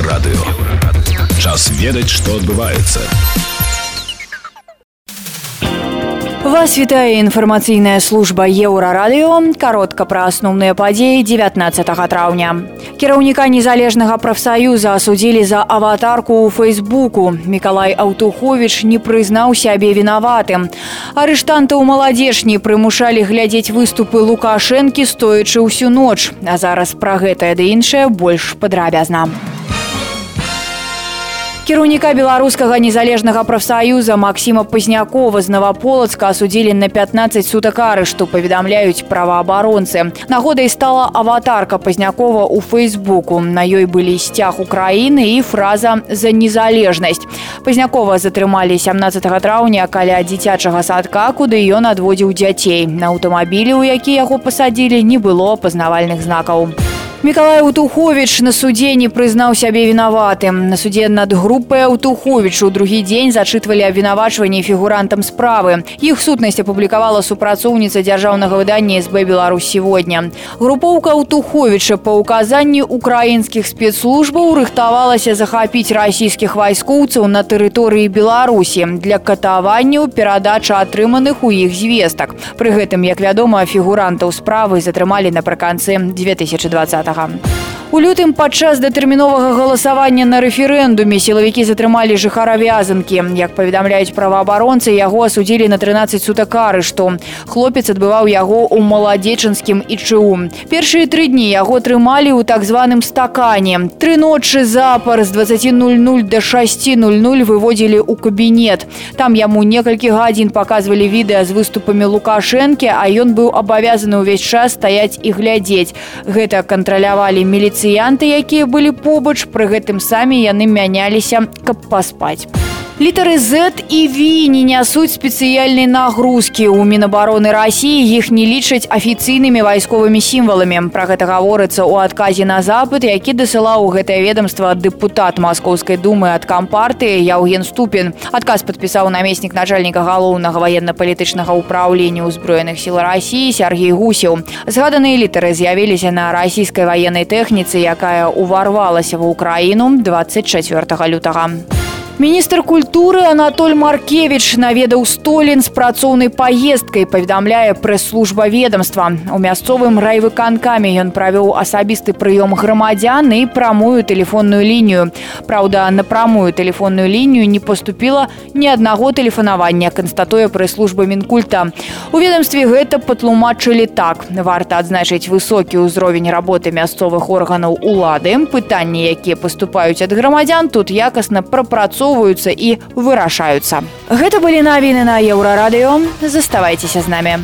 Еўрарадыё. Час ведаць, што адбываецца. Вас вітае інфармацыйная служба еўрарадыё каротка пра асноўныя падзеі 19 траўня. Кіраўніка незалежнага прафсаюза асудзілі за аватарку ў фэйсбуку. Мікалай Аўтуховіч не прызнаў сябе вінаватым. Арыштанты ў маладзежні прымушалі глядзець выступы лукашэнкі стоячы ўсю ноч. А зараз пра гэтае ды іншае больш падрабязна. Кіраўніка беларускага незалежнага прафсаюза Максіма Пазнякова з Наваполацка асудзілі на 15 сутак арышту, паведамляюць праваабаронцы. Нагодай стала аватарка Пазнякова ў фэйсбуку. На ёй былі сцяг Украіны і фраза за незалежнасць. Пазнякова затрымалі 17 траўня каля дзіцячага садка, куды ён адводзіў дзяцей. На аўтамабілі, у які яго пасадзілі, не было пазнавальных знакаў. Миколай Утухович на суде не прызнаў сябе вінаватым. На суде над групай Утухович у другі дзень зачытвалі абвінавачванні фігурантам справы. Іх сутнасць апублікавала супрацоўніца дзяржаўнага выдання СБ Беларусь сегодня. Групоўка Утуховича па ўказанні украінскіх спецслужбаў рыхтавалася захапіць расійскіх вайскоўцаў на тэрыторыі Беларусі для катаванняў перадача атрыманых у іх звестак. Пры гэтым, як вядома, фігурантаў справы затрымалі напрыканцы 2020 นะคะ У лютым падчас датэрміновага галасавання на рэферэндуме сілавікі затрымалі жыхара вязанкі. Як паведамляюць праваабаронцы, яго асудзілі на 13 сутак арышту. Хлопец адбываў яго ў маладзечынскім ІЧУ. Першыя тры дні яго трымалі ў так званым стакане. Тры ночы запар з 20.00 до 6.00 выводзілі ў кабінет. Там яму некалькі гадзін паказвалі відэа з выступамі Лукашэнкі, а ён быў абавязаны ўвесь час стаяць і глядзець. Гэта кантралявалі міліцыі паліцыянты, якія былі побач, пры гэтым самі яны мяняліся, каб паспаць. Літары Z і V не нясуць спецыяльнай нагрузкі. У Мінабароны рассіі іх не лічаць афіцыйнымі вайсковымі сімваламі. Пра гэта гаворыцца ў адказе на запыт, які дасылаў гэтае ведомства дэпутат маскоўскай думы ад кампартыі Яўген Ступін. Адказ падпісаў намеснік начальніка галоўнага ваенна-палітычнага ўпраўлення ўзброеных сіл рассіі Сергей Гусеў. Згаданыя літары з'явіліся на расійскай ваеннай тэхніцы, якая ўварвалася ва ўкраіну 24 лютага. Міністр культуры Анатоль Маркевич наведаў столін з працоўнай паездкай, паведамляе прэс-служба ведомства. У мясцовым райвыканкаме ён правёў асабісты прыём грамадзян і прамую тэлефонную лінію. Праўда, на прамую тэлефонную лінію не паступіла ні аднаго тэлефанавання, канстатуе прэс-служба мінкульта. У ведомстве гэта патлумачылі так. Варта адзначыць высокі ўзровень работы мясцовых органаў улады. Пытанні, якія паступаюць ад грамадзян, тут якасна прапрацоўваюць вырисоўваюцца і вырашаюцца. Гэта былі навіны на еўрарадыё. Заставайцеся з намі.